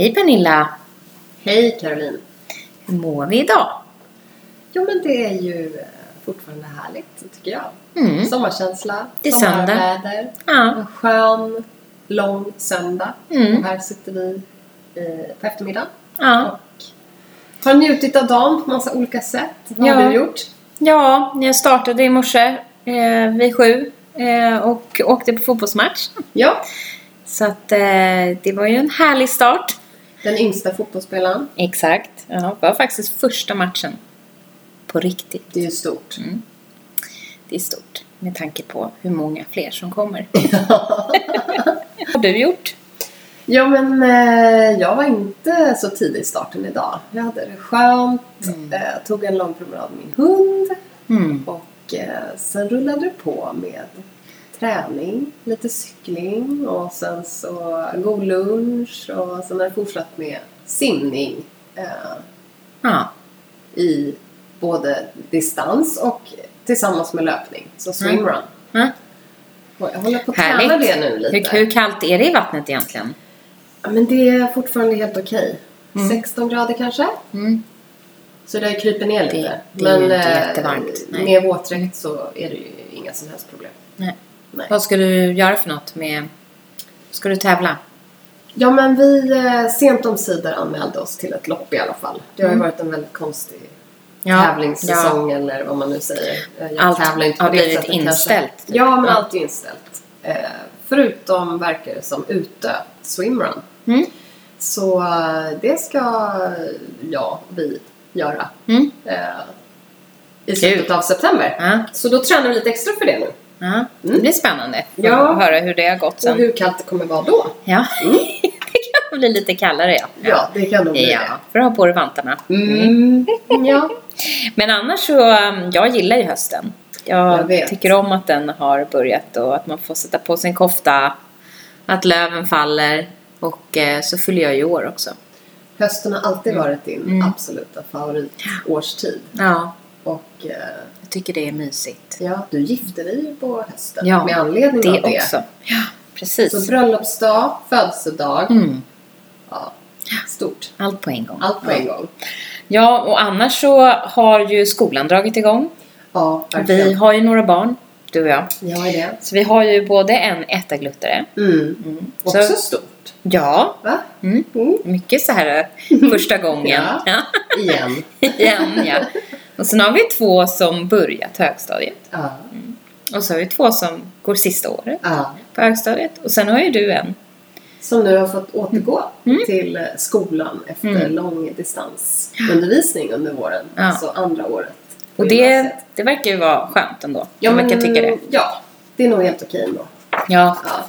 Hej Pernilla! Hej Caroline! Hur mår vi idag? Jo men det är ju eh, fortfarande härligt tycker jag. Mm. Sommarkänsla, Det är sommarväder, Ja. en skön, lång söndag. Mm. Och här sitter vi eh, på eftermiddagen Ja. och har njutit av dagen på massa olika sätt. Vad Ja. har du gjort? ja, jag startade i morse eh, vid sju eh, och åkte på fotbollsmatch. Ja, Så att eh, det var ju en härlig start. Den yngsta fotbollsspelaren. Exakt. Ja, det var faktiskt första matchen. På riktigt. Det är stort. Det är stort med tanke på hur många fler som kommer. Vad har du gjort? Ja men eh, jag var inte så tidig i starten idag. Jag hade det skönt, eh, tog en lång promenad med min hund. Mm. Och eh, sen rullade det på med träning, lite cykling och sen så god lunch och sen har det fortsatt med simning eh, Ja. i både distans och tillsammans med löpning. Så swimrun. Ja. Och jag håller på att träna Härligt. det nu lite. Hur, hur kallt är det i vattnet egentligen? Ja, men det är fortfarande helt okej. 16 grader kanske. Mm. Så det kryper ner lite. Det- det är ju inte eh, jättevarmt, nej. med våtdräkt så är det ju inga som helst problem. Nej. Nej. Vad ska du göra för något med... Ska du tävla? Ja men vi eh, sent om sidor anmälde oss till ett lopp i alla fall. Det har ju varit en väldigt konstig Mm. Ja, tävlingssäsong eller vad man nu säger. Eh, Jag Allt tävlar inte på har det blivit sättet inställt, Kanske. typ. Ja men Ja. allt är inställt. Eh, förutom verkar det som ute, swimrun. Mm. Så eh, det ska jag och vi göra. Mm. Eh, I slutet av september. Ja. Så då tränar vi lite extra för det nu. Ja, det blir spännande Ja. att höra hur det har gått Och sen. hur kallt det kommer vara då. Ja, det kan bli lite kallare ja. Ja, det kan nog bli Ja, för att ha på dig vantarna. det. Mm. Ja. Men annars så, um, jag gillar ju hösten. Jag, Jag tycker om att den har börjat och att man får sätta på sig en kofta, att löven faller och eh, så fyller jag ju år också. Hösten har alltid Mm. varit din absoluta favoritårstid. Ja, Och eh, jag tycker det är mysigt. ja, du gifte dig ju på hösten Ja, med anledning Det av det. också. Ja, precis. Så bröllopsdag, födelsedag. Mm, Ja, stort. allt på en gång. Allt på en gång. Ja, och annars så har ju skolan dragit igång. Ja, Vi verkligen. har ju några barn, du och jag. Jag har det. Så vi har ju både en ettagluttare. Mm. Mm. Också Så, stort. ja, Va? mm. Mm. mycket så här första gången. Ja. Igen. Igen, ja. Och sen har vi två som börjat högstadiet. Ja. Och så har vi två som går sista året ja. på högstadiet. Och sen har ju du en. Som nu har fått återgå Mm. till eh, skolan efter Mm. lång distansundervisning under våren. Ja. Alltså andra året. Och det, det verkar ju vara skönt ändå. Ja, man men, kan tycka det. Ja, det är nog helt okej ändå. Ja. Ja.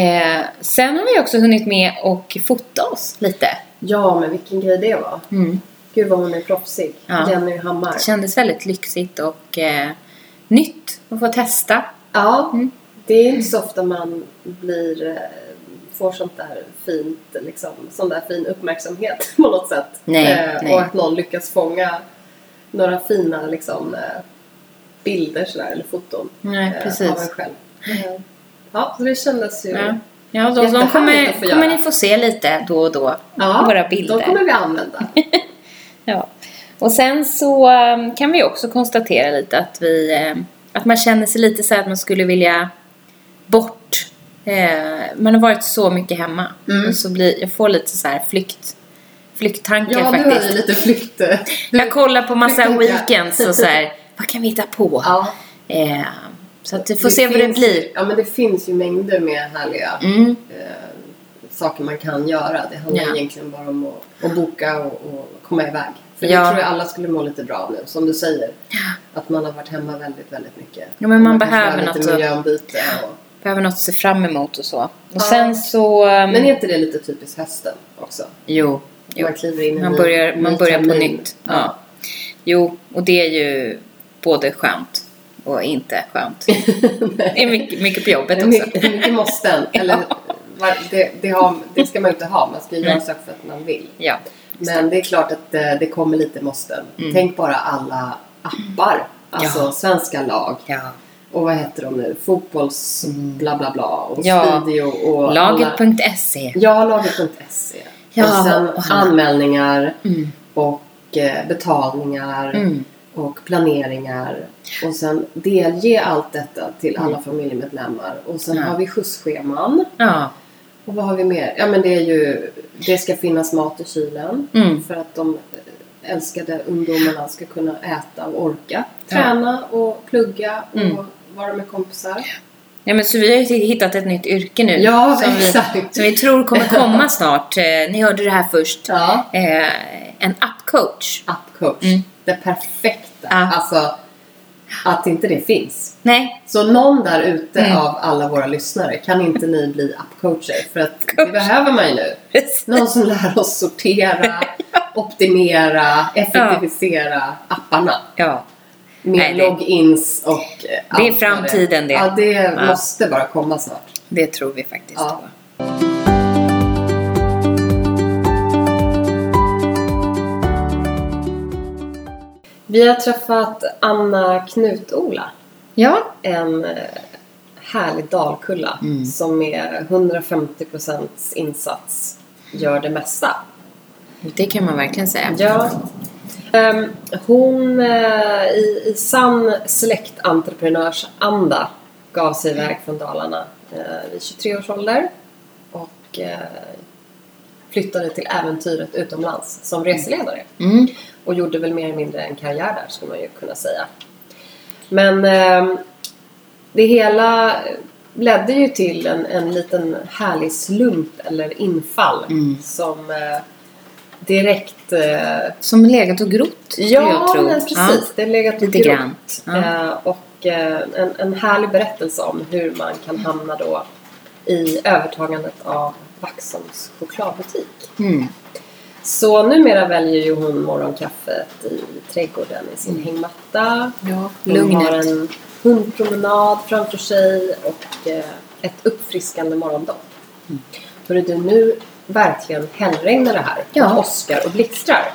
Eh, sen har vi också hunnit med och fota oss lite. ja, men vilken grej det var. Mm. Gud vad hon är proffsig. Ja. Jenny Hammar. Det kändes väldigt lyxigt och eh, nytt att få testa. Ja, Mm. det är inte så ofta man blir, eh, får sånt där fint, liksom, sån där fin uppmärksamhet på något sätt. Nej, Eh, nej. Och att någon lyckas fånga några fina liksom, eh, bilder sådär, eller foton Nej, eh, av en själv. Eh, Ja, så det kändes ju... Ja, ja då, de Jättehärligt kommer, kommer ni få se lite då och då. Ja, våra bilder. de kommer vi använda. Ja. Och sen så um, kan vi också konstatera lite att vi um, att man känner sig lite så här att man skulle vilja bort. Eh, man har varit så mycket hemma. Mm. Och så blir, jag får lite så här flykt, flykttankar Ja, du faktiskt. har ju lite flykt. Du, Jag kollar på massa flykttankar. weekends och så här, vad kan vi hitta på? Ja, Eh, så att vi får se vad det finns blir. Ja, men det finns ju mängder med härliga Mm. eh, saker man kan göra. Det handlar Ja. egentligen bara om att, att boka och, och komma iväg. För Ja. det tror jag alla skulle må lite bra av nu, som du säger. Att man har varit hemma väldigt, väldigt mycket. Ja, men man kanske behöver lite något att- miljöombyte och behöver något att se fram emot och så. Och Ja. sen så... um, Men är inte det lite typiskt hösten också? Jo, jo. Man kliver in i Man börjar, ny man börjar på nytt. Ja. Jo, och det är ju både skönt och inte skönt. Det är mycket, mycket på jobbet också. mycket, mycket måsten. Eller, det, det, har, det ska man ju inte ha. Man ska ju göra Mm. saker för att man vill. Ja. Men det är klart att eh, det kommer lite måsten. Mm. Tänk bara alla appar. Alltså Ja. svenska lag. ja. Och vad heter de nu? Fotbolls bla bla bla. Och Ja. Studio och Laget.se. Ja, laget.se. Ja, och sen och anmälningar Mm. och eh, betalningar Mm. och planeringar. Och sen delge allt detta till alla Mm. familjemedlemmar. Och sen Ja. har vi skjutsscheman. Ja. Och vad har vi mer? Ja men det är ju, det ska finnas mat i kylen. Mm. För att de älskade ungdomarna ska kunna äta och orka. Ja. Träna och plugga och Mm. vara med kompisar. ja, men så vi har ju hittat ett nytt yrke nu. Ja, som, vi, exakt. som vi tror kommer komma snart. Eh, ni hörde det här först. Ja. Eh, en appcoach. Appcoach. Mm. Det perfekta. Ja. Alltså, att inte det finns. Nej, Så någon där ute Mm. av alla våra lyssnare, kan inte ni bli appcoacher? För att det behöver man ju nu. Någon som lär oss sortera, optimera, effektivisera apparna. Ja. Med Nej, det- logins och eh, Det är allt framtiden det. Ja, det Ja. måste bara komma snart. Det tror vi faktiskt Ja. på. Vi har träffat Anna Knutola. Ja. En eh, härlig Dalkulla Mm. som med 150% insats gör det mesta. Det kan man verkligen säga. Ja. Ehm, hon eh, i, i sann släktentreprenörsanda gav sig iväg från Dalarna eh, vid 23 års ålder och flyttade till äventyret utomlands som reseledare. Mm. Och gjorde väl mer eller mindre en karriär där skulle man ju kunna säga. Men ehm, det hela ledde ju till en, en liten härlig slump eller infall Mm. som eh, direkt eh, Som legat och grott, skulle jag Ja, tro. precis. Det är legat och Lite grott. Ja. Eh, och eh, en, en härlig berättelse om hur man kan hamna då i övertagandet av Vaxholms chokladbutik. Mm. Så numera väljer ju hon morgonkaffet i trädgården i sin hängmatta. Ja, Hon har en hundpromenad framför sig och eh, ett uppfriskande morgondopp. Mm. Hörru du, nu verkligen hällregnar det här. Ja. Och åskar och blixtrar.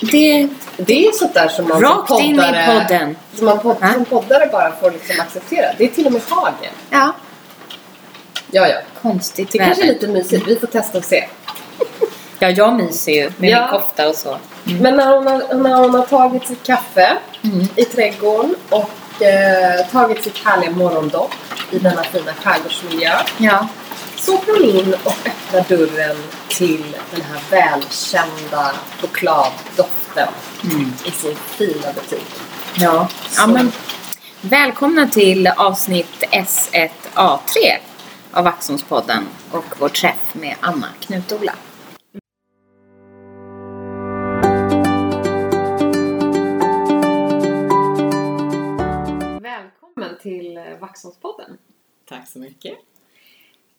Det Det är sånt där som man rakt som in i poddare, podden. Som man pod, som poddare bara får liksom acceptera. Det är till och med hagel. Ja. Ja, ja. Konstigt Det kanske är lite mysigt. Vi får testa och se. Ja, jag myser ju med Ja. min kofta och så. Men när hon har, när hon har tagit sitt kaffe Mm. i trädgården och eh, tagit sitt härliga morgondopp i denna fina skärgårdsmiljö Ja. så åker hon in och öppnar dörren till den här välkända chokladdoften Mm. i sin fina butik. Ja. ja men, välkomna till avsnitt S1A3 av Vaxholmspodden och vår träff med Anna Knutola. Till Vaxholmspodden. Tack så mycket.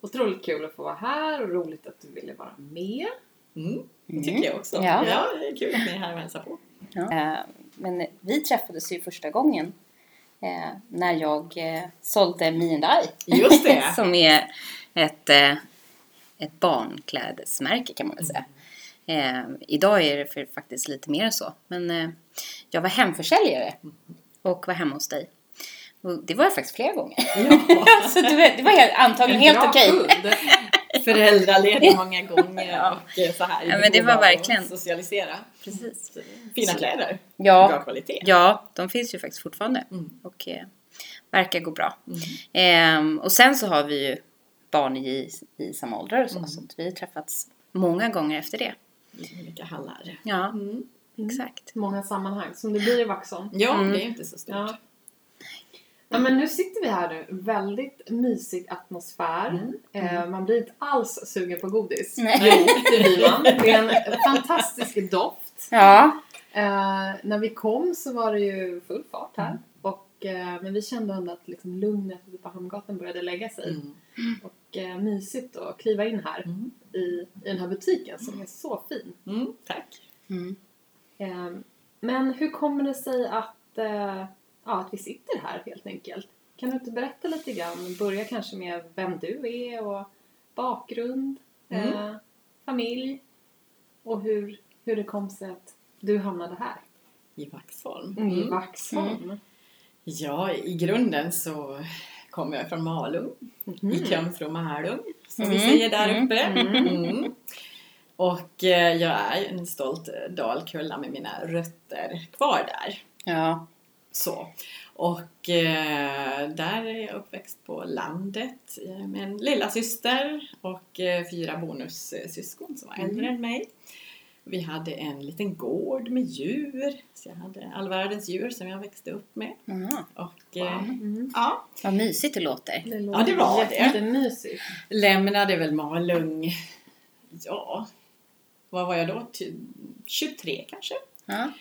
Otroligt kul att få vara här och roligt att du ville vara med. Mm, det Mm. tycker jag också. Ja. Ja. det är kul att ni är här och hälsar på. Eh, Men vi träffades ju första gången eh, när jag eh, sålde Me and I. Just det. Som är ett, eh, ett barnklädesmärke kan man väl säga. Eh, idag är det för, faktiskt lite mer än så. Men eh, jag var hemförsäljare och var hemma hos dig. Och det var jag faktiskt flera gånger. Ja. så det var, helt, antagligen helt Bra okej. kund. Föräldraledig många gånger Ja. och eh, så här Ja, men det var verkligen- socialisera. Precis. Så, Fina Så- kläder. Bra Ja, kvalitet. ja, de finns ju faktiskt fortfarande. Mm. Och eh, verkar gå bra. Mm. Ehm, och sen så har vi ju barn i, i samma åldrar och så. Mm. Så att vi har träffats många gånger efter det. I olika hallar. Ja, Mm. exakt. Många sammanhang, som det blir i Vaxholm. Ja, Mm. det är ju inte så stort. Ja. Men nu sitter vi här nu. Väldigt mysig atmosfär. Mm. Eh, man blir inte alls sugen på godis. Nej. Jo, det blir man. Det är en fantastisk doft. Ja, Eh, när vi kom så var det ju full fart här. Och Och, eh, men vi kände ändå att liksom lugnet ute på Hamngatan började lägga sig. Mm. Och eh, mysigt att kliva in här Mm. i, i den här butiken som är så fin. Mm, tack. Mm. Eh, men hur kommer det sig att, eh, ja, att vi sitter här helt enkelt? Kan du inte berätta lite grann? Börja kanske med vem du är och bakgrund, Mm. eh, familj och hur, hur det kom sig att du hamnade här I Vaxholm. i Mm. Vaxholm. Ja, i grunden så kommer jag från Malung. Mhm. I Kungsbro Malung, som Mm. vi säger där Mm. uppe. Mm. Mm. Och eh, jag är en stolt dalkulla med mina rötter kvar där. Ja. Så. Och eh, där är jag uppväxt på landet eh, med en lilla syster och eh, fyra bonussyskon som var Mm. äldre än mig. Vi hade en liten gård med djur, så jag hade all världens djur som jag växte upp med. Jaha. Och eh, Mm. ja, Vad mysigt det låter. Det Ja, det var det. Jättemysigt. lämnade väl Malung, ja, vad var jag då? Ty- 23 kanske. Ja.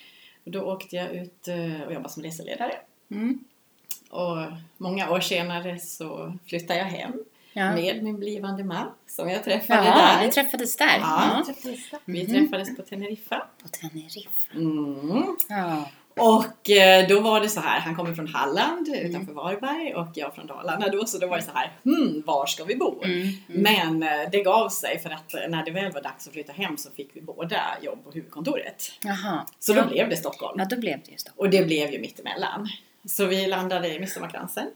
Och då åkte jag ut eh, och jobbade som reseledare. Mm. Och många år senare så flyttade jag hem Ja. med min blivande man som jag träffade Jaha, där. ni träffades där? Ja. Ja. Vi Mhm. träffades på Teneriffa. På Teneriffa. Mm. Ja. Och eh, då var det så här, han kommer från Halland utanför Varberg och jag från Dalarna då, så då var det så här, hmm, var ska vi bo? Mm. Mm. Men eh, det gav sig för att när det väl var dags att flytta hem så fick vi båda jobb på huvudkontoret. Jaha. Så då ja. blev det Stockholm. Ja, då blev det Stockholm. Och det blev ju mittemellan. Så vi landade i Midsommarkransen.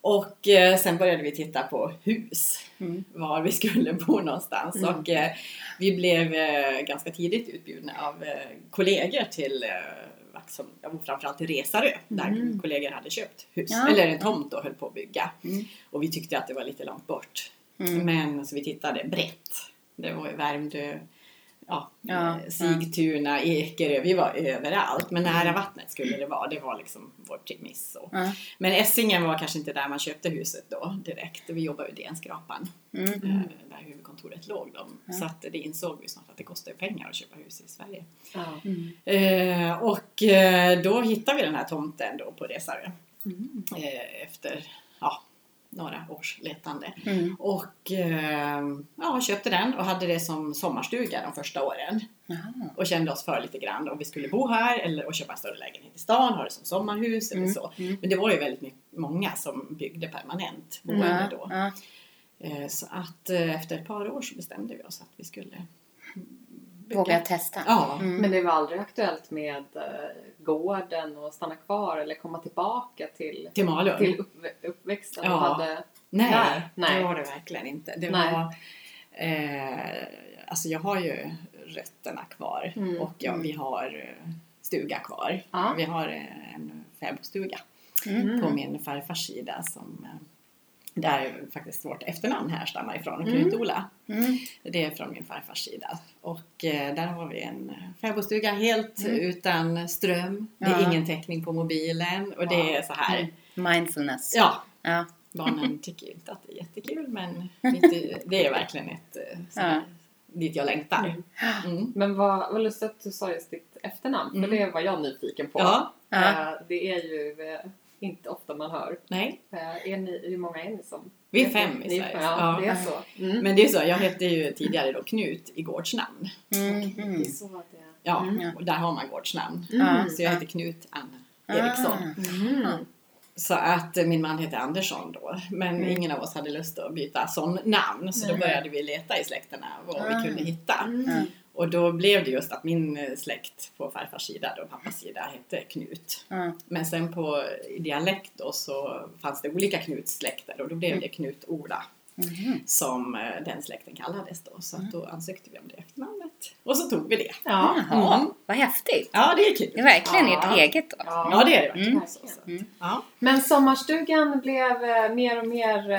Och eh, sen började vi titta på hus, Mm. var vi skulle bo någonstans. Mm. Och eh, vi blev eh, ganska tidigt utbjudna av eh, kollegor till eh, Vaxholm, ja, framförallt till Resarö, där Mm. kollegor hade köpt hus, Ja. eller en tomt och höll på att bygga. Mm. Och vi tyckte att det var lite långt bort. Mm. Men så vi tittade brett. Det var Värmdö, ja, Ja, eh, Sigtuna, Ekerö, vi var överallt. Men Mm. nära vattnet skulle det vara, det var liksom vår premiss. Ja. Men Essingen var kanske inte där man köpte huset då direkt. Vi jobbade ju DN-skrapan, Mm. eh, där huvudkontoret låg. Då. Ja. Så att det insåg vi snart att det kostar pengar att köpa hus i Sverige. Ja. Mm. Eh, och då hittade vi den här tomten då på Resarö. Mm. Eh, efter ja, några års letande. Mm. Och eh, ja, köpte den och hade det som sommarstuga de första åren. Jaha. Och kände oss för lite grann om vi skulle bo här eller och köpa en större lägenhet i stan, ha det som sommarhus eller Mm. så. Mm. Men det var ju väldigt mycket, många som byggde permanent boende då. Eh, så att eh, efter ett par år så bestämde vi oss att vi skulle bygga. Våga testa. Ja. Mm. Men det var aldrig aktuellt med gården och stanna kvar eller komma tillbaka till, Till Malung? till uppvä- uppväxten? Ja. Hade, Nej, Nej, nej. det var det verkligen inte. Det Nej. var, eh, alltså jag har ju rötterna kvar Mm. och ja, vi har stuga kvar. Ja. Vi har en fäbodstuga Mm. på min farfars sida som eh, där faktiskt vårt efternamn härstammar ifrån, Mm. Knut-Ola. Mm. Det är från min farfars sida. Och eh, där har vi en fäbodstuga helt Mm. utan ström. Det är Ja. ingen täckning på mobilen och det är så här. Mm. Mindfulness. Ja, Ja. Barnen tycker ju inte att det är jättekul men det, är verkligen ett eh, så här, Ja. dit jag längtar. Mm. Men vad, vad lustigt att du sa just ditt efternamn, för Mm. det var jag nyfiken på. Ja, Ja. Eh, Det är ju eh, inte ofta man hör. nej. Eh, Är ni, hur många är ni som? Vi är fem i Sverige. Ja, Ja. det är så. Mm. Men det är så, jag hette ju tidigare då Knut i gårdsnamn. Mm. Mm. det är. Ja, Mm. och där har man gårdsnamn. Ja. Så jag Ja. heter Knut Ann Eriksson. Ah. Mm. Så att eh, min man heter Andersson då. Men Mm. ingen av oss hade lust att byta sån namn. Så då började vi leta i släkterna vad Ah. vi kunde hitta. Mm. Och då blev det just att min eh, släkt på farfars sida, då pappas sida, hette Knut. Ja. Men sen på i dialekt då så fanns det olika Knutsläkter och då blev det Knut-Ola Mhm. som eh, den släkten kallades då. Så att då ansökte vi om det efternamnet. Och så tog vi det. Ja. Jaha, Mm. vad häftigt. Ja, det är kul. Det är verkligen Ja. ert eget då. Ja, det är det verkligen. Mm. Så, så. Mm. Ja. Men sommarstugan blev eh, mer och mer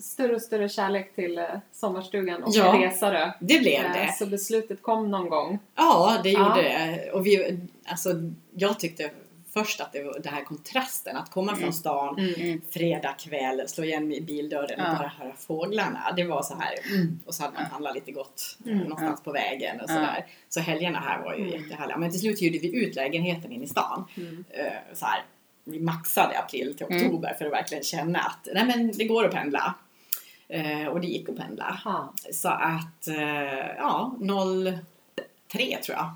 större och större kärlek till eh, sommarstugan och Ja. Resarö. Det blev Eh, det. Så beslutet kom någon gång. Ja, det Ja. gjorde det. Och vi, alltså, jag tyckte först att det var den här kontrasten, att komma Mm. från stan Mm. fredag kväll, slå igen i bildörren Ja. och bara höra fåglarna. Det var så här, mm. och så hade man handlat lite gott Mm. någonstans på vägen och Ja. sådär. Så helgerna här var ju Mm. jättehärliga. Men till slut hyrde vi ut lägenheten in i stan. Mm. Eh, Så här, vi maxade april till Mm. oktober för att verkligen känna att nej men det går att pendla. Eh, och det gick att pendla. Ja. Så att, eh, ja, 03 tror jag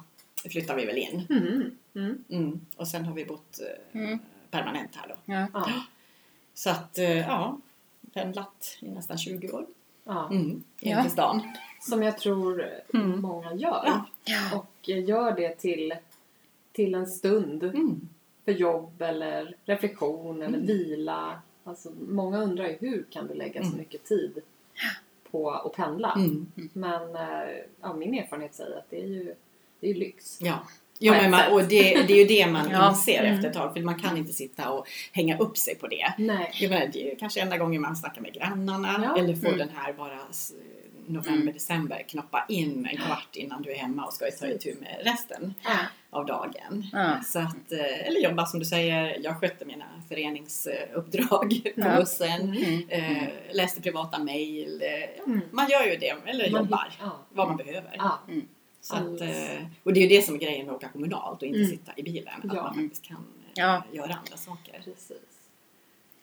flyttade vi väl in. Mm. Mm. Mm. Och sen har vi bott eh, Mm. permanent här då. Ja. Ja. Så att, eh, ja, pendlat i nästan 20 år. Ja. Mm. Ja. stan. Som jag tror Mm. många gör. Ja. Och gör det till, till en stund Mm. För jobb eller reflektion eller Mm. vila. Alltså, många undrar ju hur kan du lägga så Mm. mycket tid på att pendla? Mm. Men eh, ja, min erfarenhet säger att det är ju, det är lyx. Ja. Jo, men man, och det, det är ju det man Ja. inser efter ett tag. För man kan inte sitta och hänga upp sig på det. Nej. Det är kanske enda gången man snackar med grannarna. Ja. Eller får Mm. den här bara november, december knoppa in en kvart innan du är hemma och ska ta itu med resten Ja. av dagen. Ja. Så att, eh, eller jobba som du säger, jag skötte mina föreningsuppdrag på Ja. bussen. Mm. Eh, läste privata mejl. Eh, Mm. Man gör ju det, eller Man jobbar vad man behöver. Ja. Så att, och det är ju det som är grejen med att åka kommunalt och inte Mm. sitta i bilen. Att Ja. man faktiskt kan Ja. göra andra saker. Precis.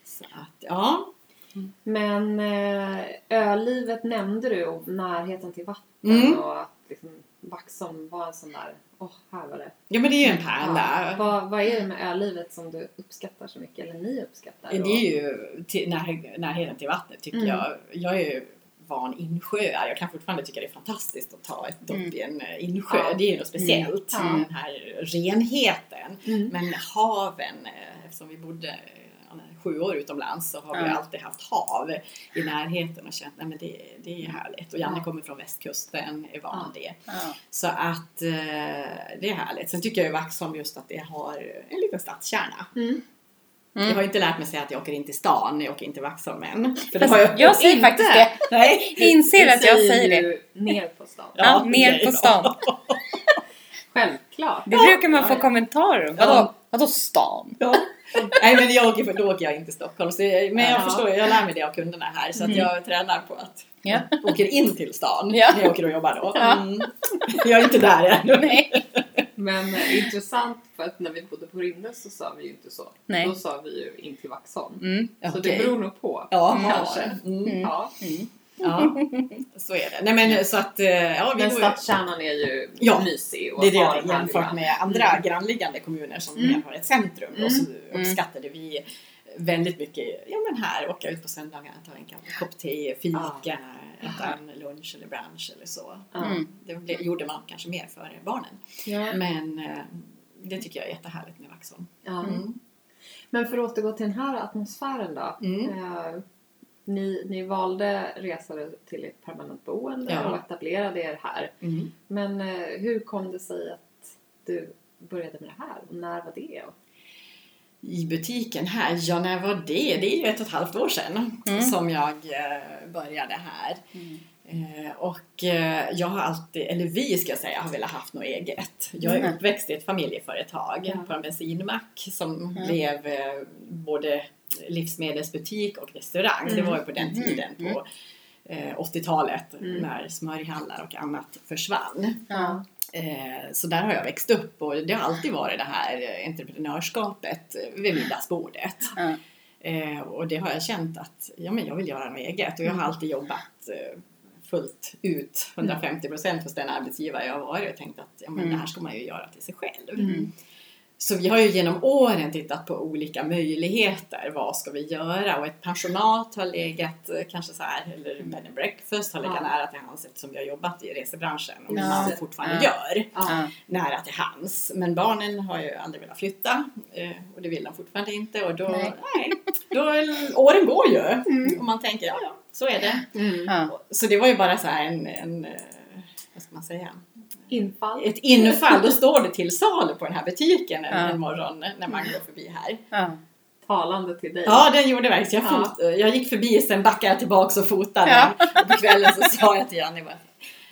Så att, ja. Men eh, ölivet nämnde du och närheten till vatten Mm. och att liksom, Vaxholm var en sån där, åh här var det. ja, men det är ju en Ja. pärla. Vad, vad är det med ölivet som du uppskattar så mycket, eller ni uppskattar? Det är ju till, när, närheten till vattnet tycker Mm. jag. Jag är ju van insjöar. Jag kan fortfarande tycka det är fantastiskt att ta ett dopp Mm. i en eh, insjö. Ja. Det är ju något speciellt. Mm. Ja. Den här renheten. Mm. Men haven, eh, eftersom vi bodde eh, sju år utomlands så har vi Ja. alltid haft hav i närheten och känt att det, det är härligt. Och Janne Ja. kommer från västkusten, är van Ja. det. Ja. Så att eh, det är härligt. Sen tycker jag ju Vaxholm just att det har en liten stadskärna. Mm. Jag har Mm. inte lärt mig säga att jag åker in till stan, jag åker in till Vaxholm än. För Fast har jag säger inte. faktiskt det. Nej. Jag inser att jag säger det. ner på stan. Ja, ner okej, på stan. Ja. Självklart. Det brukar man Ja, få ja. kommentarer om. Vadå, Ja. vadå stan? Ja. Nej men jag åker, då åker jag inte Stockholm. Så men jag Ja. förstår, jag lär mig det av kunderna här. Så att Mm. jag tränar på att Ja. jag åker in till stan Ja. när jag åker och jobbar då. Ja. Mm. Jag är inte där ännu. Nej. Men eh, intressant för att när vi bodde på Rindes så sa vi ju inte så. Nej. Då sa vi ju in till Vaxholm. Mm. Så det beror nog på. Ja, Mm. kanske. Mm. Mm. Ja. Mm. Ja, så är det. Nej men så att, eh, ja vi Men stadskärnan är ju Ja, mysig. Och Det är det här jämfört med andra Mm. grannliggande kommuner som Mm. har ett centrum. Mm. Och så Mm. uppskattade vi väldigt mycket, ja men här, åka ut på söndagarna, ta en kopp- te, fika, Ja. äta en lunch eller brunch eller så. Mm. Det gjorde man kanske mer för barnen. Ja. Men eh, det tycker jag är jättehärligt med Vaxholm. Ja. Mm. Men för att återgå till den här atmosfären då. Ni, ni valde resa till ett permanent boende Ja. och etablerade er här. Mm. Men eh, hur kom det sig att du började med det här? Och när var det? I butiken här, ja när var det? Det är ju ett och ett halvt år sedan Mm. som jag eh, började här. Mm. Eh, och eh, jag har alltid, eller vi ska jag säga, har velat haft något eget. Jag är Mm. uppväxt i ett familjeföretag Ja. på en bensinmack som Mm. blev eh, både livsmedelsbutik och restaurang. Det Mm. var ju på den Mm. tiden Mm. på eh, 80-talet Mm. när smörjhallar och annat försvann. Ja. Eh, så där har jag växt upp och det har alltid varit det här entreprenörskapet vid middagsbordet. Ja. Eh, och det har jag känt att ja, men jag vill göra något eget och jag har alltid jobbat eh, fullt ut 150 procent hos den arbetsgivare jag har varit och tänkt att ja, men Mm. det här ska man ju göra till sig själv. Mm. Så vi har ju genom åren tittat på olika möjligheter. Vad ska vi göra? Och ett pensionat har legat eh, kanske så här, eller bed and breakfast har legat Ja. nära till hans eftersom jag har jobbat i resebranschen och Ja. man fortfarande Ja. gör Ja. nära till hans. Men barnen har ju aldrig velat flytta eh, och det vill de fortfarande inte och då, Nej. nej. då åren går ju Mm. och man tänker ja, ja, så är det. Mm. Så det var ju bara så en, en eh, vad ska man säga, Infall? ett infall. Då står det till salu på den här butiken en, Ja. en morgon när man går förbi här. Ja. Talande till dig. Ja, den gjorde verkligen. Jag, Ja. fot, jag gick förbi, sen backade jag tillbaks och fotade. Ja. Och på kvällen så sa jag till Janne bara,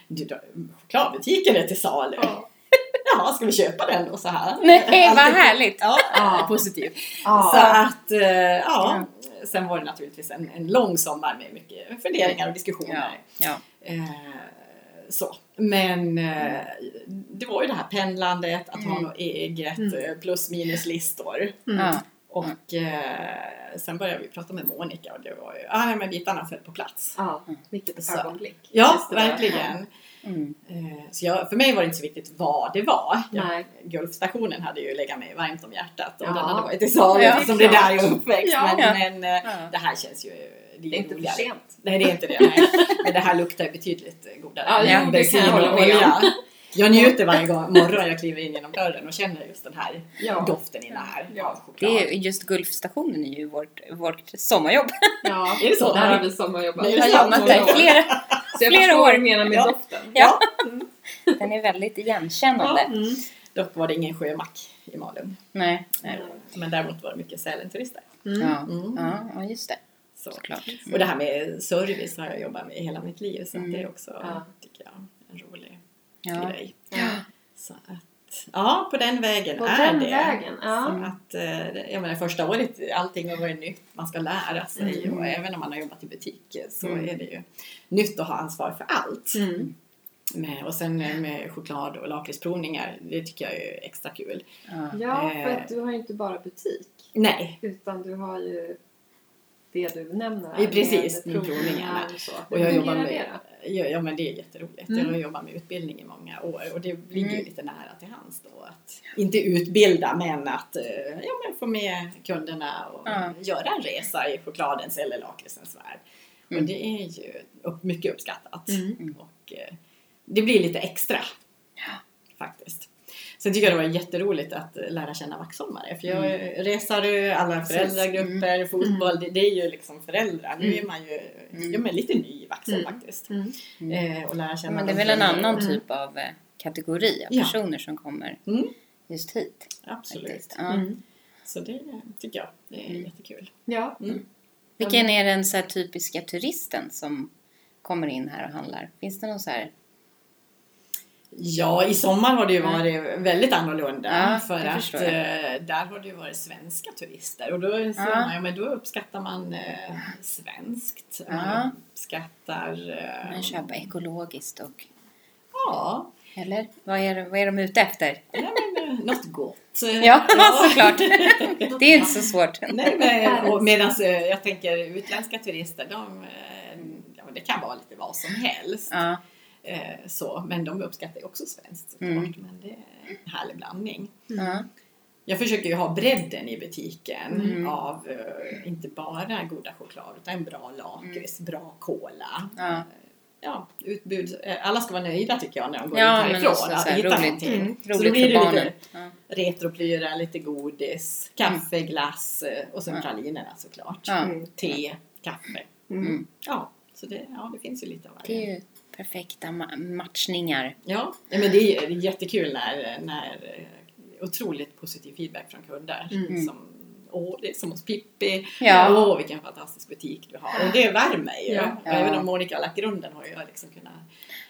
du, då, chokladbutiken är till salu. Ja. Jaha, ska vi köpa den då så här? Nej, vad Alltid- härligt! Ja, Ja. positivt. Ja. Så att, eh, ja. Sen var det naturligtvis en, en lång sommar med mycket funderingar och diskussioner. Ja. Eh, så. Men eh, det var ju det här pendlandet, att ha Mm. något eget, Mm. eh, plus minus listor. Mm. Och eh, sen började vi prata med Monica och det var ju, ah, nej, men bitarna föll på plats. Ja, vilket ögonblick. Ja, verkligen. Mm. Eh, Så jag, för mig var det inte så viktigt vad det var. Jag. Gulfstationen hade ju legat mig varmt om hjärtat och Ja. den hade varit i Sala Ja, eftersom det där jag är uppväxt. Ja. Men, Ja. men Ja. det här känns ju Det är inte för sent. Nej, det är inte det. Nej. Men det här luktar betydligt godare. Ja, jo, det kan Bensin jag hålla och med om. olja. Jag njuter varje gång, morgon jag kliver in genom dörren och känner just den här Ja. doften inne här Ja. Det är ju- just Gulfstationen är ju vårt, vårt sommarjobb. Ja, Är det så? Där har vi sommarjobbat. Är har jobbat där i flera, Så jag flera år. menar med Ja. doften. Ja. den är väldigt igenkännande. Mm. Dock var det ingen sjömack i Malung. Nej. Nej. Men däremot var det mycket Sälen-turister. Mm. Ja. Mm. Ja, ja, just det. Så. Såklart. Och det här med service har jag jobbat med hela mitt liv så Mm. det är också, Ja. tycker jag, en rolig Ja. grej. Ja. Så att, ja, på den vägen På är den det. vägen, ja. Så att, eh, jag menar, första året, allting har varit nytt, man ska lära sig Mm. och även om man har jobbat i butik så Mm. är det ju nytt att ha ansvar för allt. Mm. Med, och sen med choklad och lakritsprovningar, det tycker jag är extra kul. Ja. Ja, för Eh. att du har ju inte bara butik. Nej, Utan du har ju det du nämner Ja, precis, med min provningar provningar. och. Och jag jobbar med, det ja, ja men det är jätteroligt. Mm. Jag har jobbat med utbildning i många år och det ligger Mm. lite nära till hands då att inte utbilda men att eh, ja, men få med kunderna och Ja. göra en resa i chokladens eller lakritsens värld. Mm. Och det är ju mycket uppskattat. Mm. Och eh, det blir lite extra faktiskt. Sen tycker jag det var jätteroligt att lära känna vaxholmare. För jag Mm. reser alla föräldragrupper, fotboll, det, det är ju liksom föräldrar. Nu är man ju Mm. ja, men lite ny i Vaxholm Mm. faktiskt. Mm. Eh, och lära känna Men det är väl en annan Mm. typ av eh, kategori av Ja. personer som kommer Mm, just hit. absolut. Ja. Mm. Så det tycker jag det är Mm. jättekul. Ja. Mm. Vilken är den så här typiska turisten som kommer in här och handlar? Finns det någon så här? Ja, i sommar har det ju Ja. varit väldigt annorlunda. Ja, för att eh, där har det ju varit svenska turister. Och då, ser Ja. man, ja, men då uppskattar man eh, svenskt. Ja. Man uppskattar... Eh, Man köper ekologiskt och... Ja, Eller? Vad är, vad är de ute efter? ja men, eh, något gott. Ja, såklart. Det är inte så svårt. Nej, men, medan eh, jag tänker utländska turister, de, eh, ja, det kan vara lite vad som helst. Ja. Eh, så, men de uppskattar ju också svenskt såklart. Mm. Men det är en härlig blandning. Ja. Jag försöker ju ha bredden i butiken Mm. av eh, inte bara goda choklad utan bra lakrits, bra cola. Ja. Eh, Ja, utbud. eh, Alla ska vara nöjda tycker jag när de går Ja, ut härifrån. också att så här hitta roligt. någonting. Mm. Så då blir det lite Ja. retroplyra, lite godis, kaffe, glass eh, och sen Ja. pralinerna såklart. Ja. Mm. Te, kaffe. Mm. Ja, så det, ja, det finns ju lite av Det varje. Perfekta ma- matchningar. Ja, men det är, jättekul när, när eh, otroligt positiv feedback från kunder. Mm. Som, Åh, det är som hos Pippi. Ja. Åh, vilken fantastisk butik du har. Och det värmer ju. Ja. Och Även om Monica har lagt grunden har jag liksom kunnat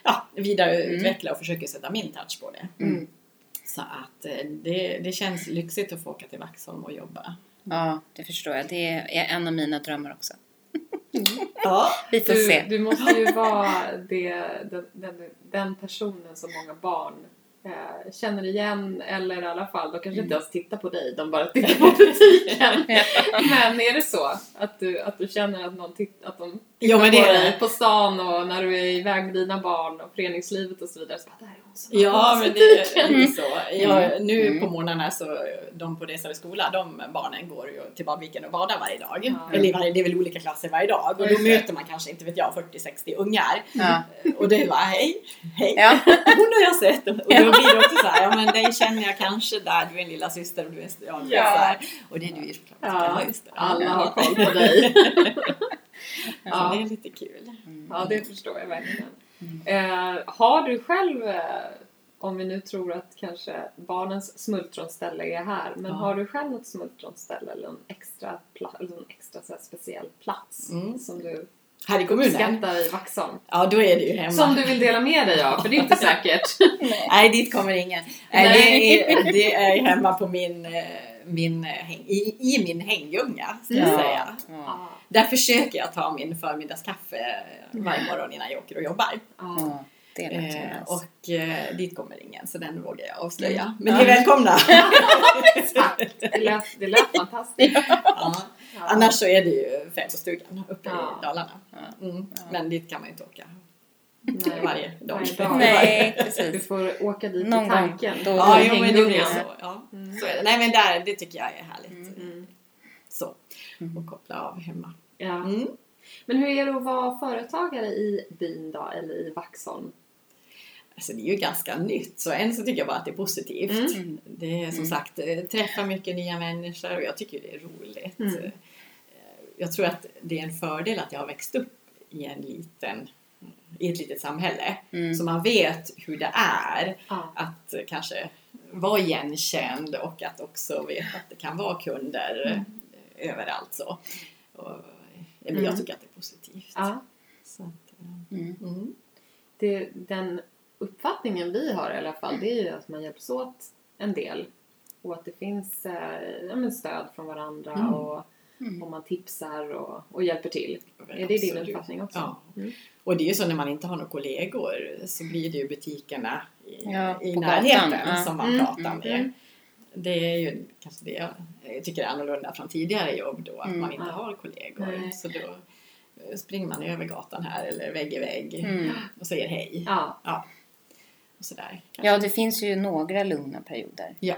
ja, vidareutveckla och försöka sätta min touch på det. Mm. Så att eh, det, det känns lyxigt att få åka till Vaxholm och jobba. Ja, det förstår jag. Det är en av mina drömmar också. Ja, Vi får Du, se. du måste ju vara det, den, den, den personen som många barn eh, känner igen eller i alla fall, de kanske inte ens tittar på dig, de bara tittar på butiken. Men är det så att du, att du känner att, någon titt, att de Jo, men det på är det. på stan och när du är iväg med dina barn och föreningslivet och så vidare? Så bara, där är hon som Ja, men det butiken." är lite så. Jag, Mm. nu Mm. på morgnarna så, de på Resare skola, de barnen går ju till badviken och badar varje dag. Ja. Eller varje- det är väl olika klasser varje dag. Och då det. möter man kanske, inte vet jag, 40-60 ungar. Ja. Och det är bara, hej, hej, Ja. hon har jag sett. Och då blir det också så här, ja men dig känner jag kanske där, du är en lilla syster och du är, ja, Ja. så här. Och det är du ju såklart. Ja, just det. alla har koll på dig. Ja. det är lite kul. Ja, det förstår jag verkligen. Eh, har du själv, eh, om vi nu tror att kanske barnens smultronställe är här, men Ja. har du själv något smultronställe eller en extra, eller en extra så speciell plats Mm. som du Här i kommunen? i Vaxholm? Ja, då är det ju hemma. Som du vill dela med dig av, för det är inte säkert. Nej, dit kommer ingen. Nej. Nej. Det, är, det är hemma på min, eh, min i, i min hänggunga, ska jag Ja. säga. Ja. Där försöker jag ta min förmiddagskaffe varje morgon innan jag åker och jobbar. ja. Eh, och eh, dit kommer ingen så den vågar jag avslöja. Mm. Men ni är välkomna! Det lät, det lät fantastiskt. ja. Ja. Annars så är det ju fäbodstugan uppe Ja. i Dalarna. Ja. Mm. Ja. Men dit kan man ju inte åka Nej. varje dag. Varje dag. Nej, Du precis. får åka dit Någon i gång. tanken. Då- Ja, då jo, men det blir jag. så. Ja. Mm. så är det. Nej men där, det tycker jag är härligt. Mm. Så. Mm. Och koppla av hemma. Ja. Mm. Men hur är det att vara företagare i byn då, eller i Vaxholm? Alltså det är ju ganska nytt så än så tycker jag bara att det är positivt. Mm. Det är som Mm. sagt, eh, träffa mycket nya människor och jag tycker det är roligt. Mm. Eh, Jag tror att det är en fördel att jag har växt upp i en liten i ett litet samhälle. Mm. Så man vet hur det är Ja. att kanske vara igenkänd och att också veta att det kan vara kunder Mm. överallt så. Och, men Mm. Jag tycker att det är positivt. ja. Så att, Mm. mm. Det, den uppfattningen vi har i alla fall, det är ju att man hjälps åt en del. Och att det finns eh, stöd från varandra Mm. och, Mm. och man tipsar och, och hjälper till. Är det din uppfattning också? Ja. Mm. Och det är ju så när man inte har några kollegor så blir det ju butikerna i, Ja, i närheten gatan, ja. som man Mm, pratar mm, med. mm. Det är ju kanske det jag tycker är annorlunda från tidigare jobb då, att Mm, man inte ja. har kollegor. Nej. Så då eh, springer man över gatan här eller vägg i vägg Mm. och säger hej. Ja. Och sådär. Ja, det finns ju några lugna perioder Ja.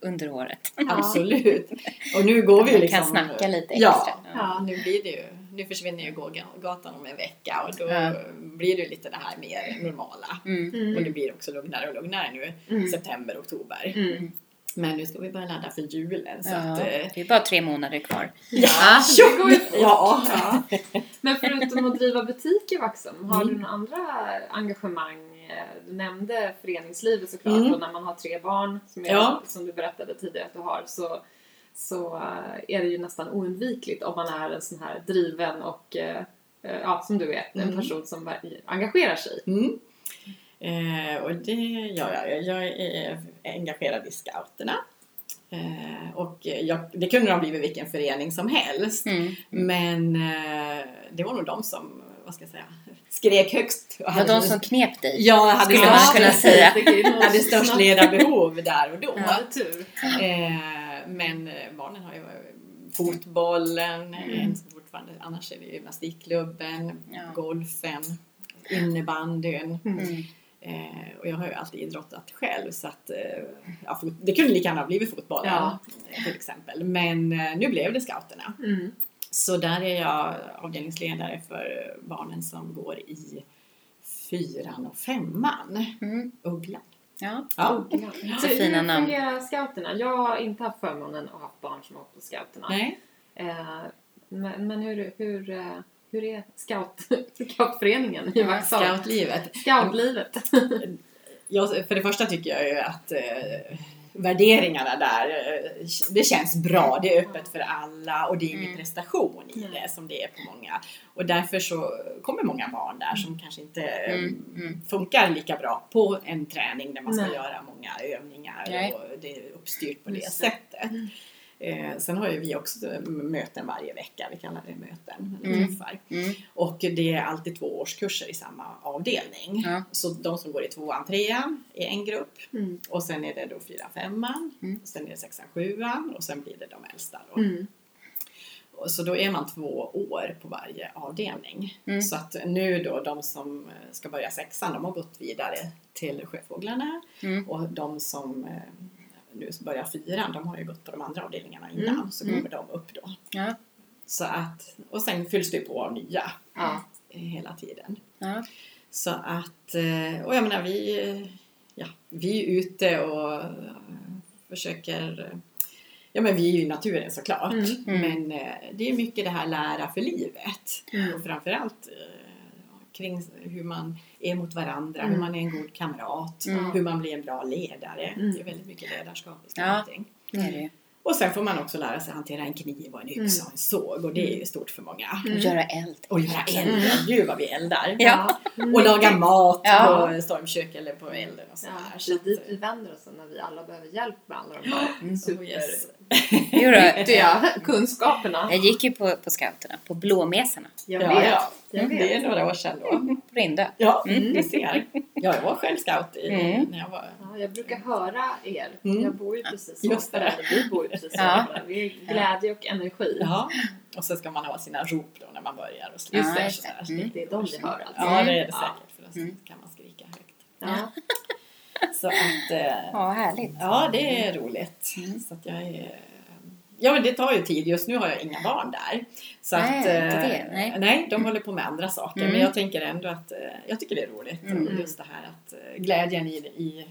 under året. Absolut. Och nu går vi ju Man liksom... kan snacka lite Ja, extra. Ja. nu blir det ju... Nu försvinner ju gågatan om en vecka och då Ja. blir det lite det här mer normala. Mm. Mm. Och det blir också lugnare och lugnare nu. Mm. September, oktober. Mm. Men nu ska vi börja ladda för julen. Så Ja, att, eh, det är bara tre månader kvar. Ja, tjo! det går ju. Ja. Ja. Men förutom att driva butik i Vaxholm, har Mm. du några andra engagemang? Eh, Du nämnde föreningslivet såklart Mm. och när man har tre barn som, jag, Ja. som du berättade tidigare att du har så, så är det ju nästan oundvikligt om man är en sån här driven och eh, eh, ja, som du vet, en Mm. person som engagerar sig. Mm. Eh, och det gör jag. Jag är engagerad i scouterna. Eh, och jag, det kunde de blivit vilken förening som helst. Mm. Men eh, det var nog de som, vad ska jag säga, skrek högst. och Det var de som knep dig. jag hade skulle man kunna säga. Hade störst ledarbehov där och då. Ja, tur. Eh, men eh, barnen har ju fotbollen, Mm. eh, fortfarande, annars är det gymnastikklubben, Ja. golfen, innebandyn. Mm. Eh, och jag har ju alltid idrottat själv så att eh, ja, det kunde lika gärna ha blivit fotbollen Ja. eh, till exempel. Men eh, nu blev det scouterna. Mm. Så där är jag avdelningsledare för barnen som går i fyran och femman. Mm. Ugglan. Ja. Ja. Så Hur- fina hur namn. fungerar scouterna? Jag har inte haft förmånen att ha haft barn som har åkt på scouterna. Nej. Eh, men, men hur, hur, eh, hur är scout, scoutföreningen i Ja, Vaxholm? Scoutlivet. Scoutlivet. Jag, för det första tycker jag ju att eh, värderingarna där, eh, det känns bra. Det är öppet för alla och det är ingen Mm. prestation i det som det är på många. Och därför så kommer många barn där som kanske inte eh, Mm, mm. funkar lika bra på en träning där man ska Nej. göra många övningar Nej. och det är uppstyrt på det. sättet. Eh, sen har ju vi också möten varje vecka, vi kallar det möten, eller Mm. träffar. Mm. Och det är alltid två årskurser i samma avdelning. Ja. Så de som går i tvåan, trean är en grupp. Mm. Och sen är det då fyra, femman. Mm. Sen är det sexan, sjuan och sen blir det de äldsta då. Mm. Så då är man två år på varje avdelning. Mm. Så att nu då de som eh, ska börja sexan, de har gått vidare till Sjöfåglarna. Mm. Och de som eh, nu börjar fyran, de har ju gått på de andra avdelningarna innan. Mm. Så Mm. kommer de upp då. Ja. Så att, och sen fylls det på av nya Ja. eh, hela tiden. Ja. Så att, eh, och jag menar vi, ja, vi är ute och eh, försöker, ja men vi är ju i naturen såklart. Mm. Mm. Men det är mycket det här lära för livet. Mm. Och framförallt kring hur man är mot varandra, Mm. hur man är en god kamrat, Mm. hur man blir en bra ledare. Mm. Det är väldigt mycket ledarskap i Ja. Det är det. Och sen får man också lära sig hantera en kniv och en yxa och en såg och det är ju stort för många. Mm. Och göra eld. Och göra eld, Mm. gud vad vi eldar! Ja. Mm. Och laga mat Ja. på stormkök eller på elden och sådär. Ja, Så det är att- dit vi vänder oss när vi alla behöver hjälp med alla de här Mm. super... Oh, yes. Jo då, Vet jag, kunskaperna. jag gick ju på, på scouterna, på blåmesarna Jag Ja, vet. ja. Jag vet. Det är några år sedan då. på Rindö. Ja, du ser. Ja, jag var själv scout i, Mm. när jag var... Ja, jag brukar höra er. Mm. Jag bor ju precis Just. Eller vi bor ju precis så. Ja. Vi är glädje och energi. Ja. Och så ska man ha sina rop då när man börjar och slutar. Just det, där. Mm. Det är de vi hör alltså. Ja, det är det Ja. säkert. För då Mm. kan man skrika högt. Ja. Så att... Eh, Ja, härligt. Ja, det är roligt. Mm. Så att jag är... Ja, men det tar ju tid. Just nu har jag inga barn där. Så Nej, att, inte eh, det. Nej. de håller på med andra saker. Mm. Men jag tänker ändå att eh, jag tycker det är roligt. Mm. Just det här att glädjen i, i,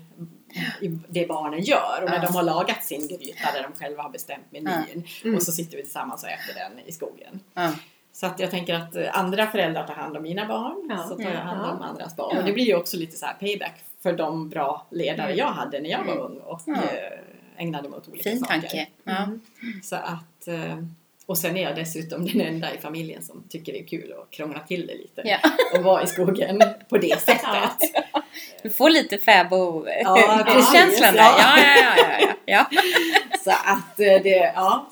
i det barnen gör. Och när Ja. de har lagat sin gryta där de själva har bestämt menyn. Mm. Och så sitter vi tillsammans och äter den i skogen. Ja. Så att jag tänker att andra föräldrar tar hand om mina barn. Ja. Så tar jag hand om Ja. andras barn. Ja. Och det blir ju också lite så här payback för de bra ledare Mm. jag hade när jag var Mm. ung och Ja. eh, ägnade mig åt olika Fin saker. tanke. Ja. Mm. Så att, eh, och sen är jag dessutom den enda i familjen som tycker det är kul att krångla till det lite. Ja. Och vara i skogen på det sättet. Du får lite fäbo Ja, precis, känslan där. ja. Ja, ja, ja, ja, ja. Så att eh, det, ja.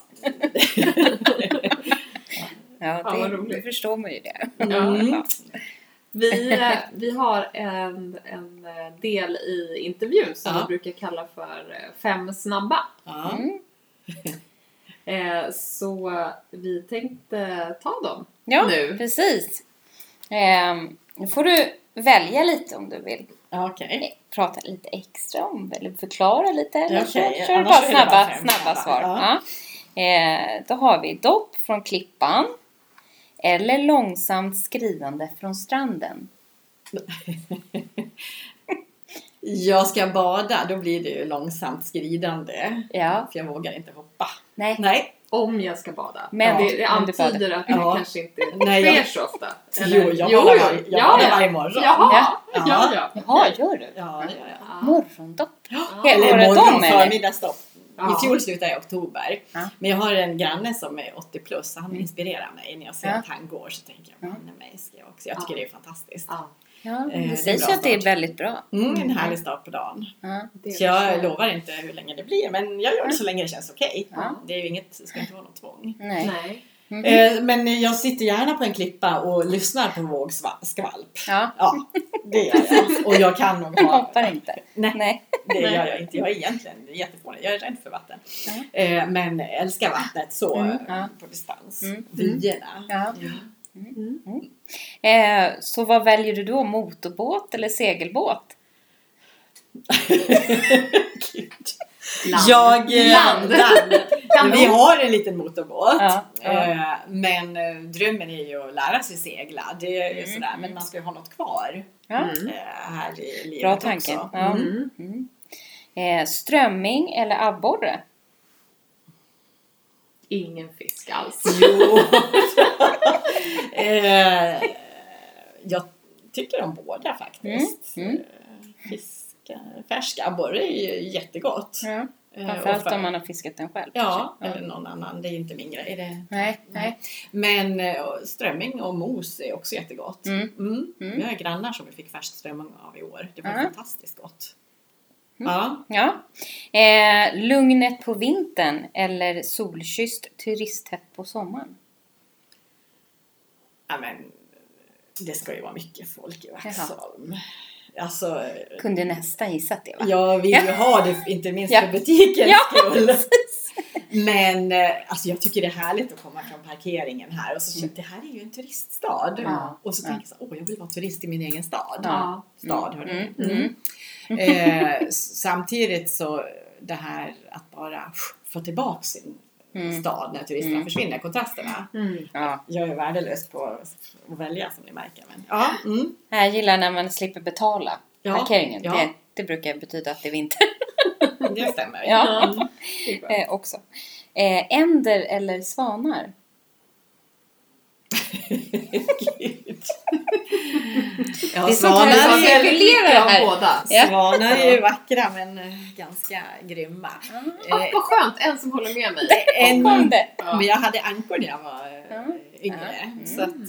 Ja, Ja, det, roligt. det förstår man ju det. Mm. Vi, eh, vi har en, en eh, del i intervjun som Ja. vi brukar kalla för eh, Fem snabba. ja. Mm. Eh, Så vi tänkte ta dem Ja, nu. precis. Ehm, Nu får du välja lite om du vill Okej. prata lite extra om eller förklara lite. Eller så Okej, kör du bara snabba, snabba snabba. svar. Ja. Ja. Eh, då har vi dopp från klippan eller långsamt skridande från stranden. Jag ska bada, då blir det ju långsamt skridande. Ja, För jag vågar inte hoppa. nej. Nej. Om jag ska bada. Men det, om det antyder att det Ja. kanske inte Nej, sker jag- så ofta. Jo, jag badar varje, jag ja, ja. varje morgon. Jaha, Ja. ja, ja. Jaha, gör du? Ja, jag. Ja. Morgondopp? Ja. Eller morgon, eller? Ja. I fjol slutade jag i oktober. Ja. Men jag har en granne som är 80 plus så han Mm. inspirerar mig. När jag ser Ja. att han går så tänker jag, Ja. ja. mig ska jag också. Jag tycker Ja. det är fantastiskt. Ja, Ja, Eh, det det sägs ju att det är väldigt bra. Mm, en härlig start på dagen. Ja. Så jag förstår lovar inte hur länge det blir men jag gör det så länge det känns okej. Ja. Det är ju inget, det ska inte vara något tvång. Nej. Nej. Mhm. Eh, men jag sitter gärna på en klippa och lyssnar på vågskvalp. Ja, Ja, det gör jag. Och jag kan nog jag ha... hoppar inte. Nej. Nej. Det gör jag inte. Jag är egentligen jättefånig. Jag är rädd för vatten. Eh, men älskar vattnet så Mm, eh, på distans. Mm. Vyerna. Ja. Mm. Eh, så vad väljer du då? Motorbåt eller segelbåt? Land. Jag... eh, Land. land. Vi har en liten motorbåt. Ja, ja. Eh, men eh, drömmen är ju att lära sig segla. Det är ju Mm, sådär. Men man ska ju ha något kvar Ja. Mm. här i livet Bra tanke. också. Ja. Mm. Mm. Eh, strömming eller abborre? Ingen fisk alls. Jo. eh, jag tycker om båda faktiskt. Mm, mm. Fisk, färsk abborre är ju jättegott. Ja. Eh, Framförallt fär- om man har fiskat den själv. Ja, kanske. eller någon annan. Det är inte min grej. Det... Nej, nej. Men eh, strömming och mos är också jättegott. Mm. Mm. Mm. Vi har grannar som vi fick färsk strömming av i år. Det var Ja. fantastiskt gott. Mm. Ja. Ja. Eh, lugnet på vintern eller solkysst turisthett på sommaren? ja, men det ska ju vara mycket folk i Vaxholm. Alltså, Kunde nästan gissat det va? jag vill ju ha det inte minst för butikens skull. Men eh, alltså jag tycker det är härligt att komma från parkeringen här och så känner jag, det här är ju en turiststad. Ja. Och så tänker jag så, åh jag vill vara turist i min egen stad. Ja. Stad, hörni. Mm, Mm. Eh, samtidigt så det här att bara få tillbaka sin Mm. stad när turisterna Mm. försvinner, kontrasterna. Mm. Ja. Jag är värdelös på att välja som ni märker. Men, ja, mm. Jag gillar när man slipper betala Ja, parkeringen. ja. Det, det brukar betyda att det är vinter det stämmer. Ja. Det eh, också. Eh, änder eller svanar? Gud. Ja, Det är svanar som är- cirkulerar av här. båda. Ja. Svanar är ju vackra men eh, ganska grymma. Ah, Eh, vad skönt, en som håller med mig. en? Ja. men jag hade ankor när jag var Ja. yngre. Mm. Så att,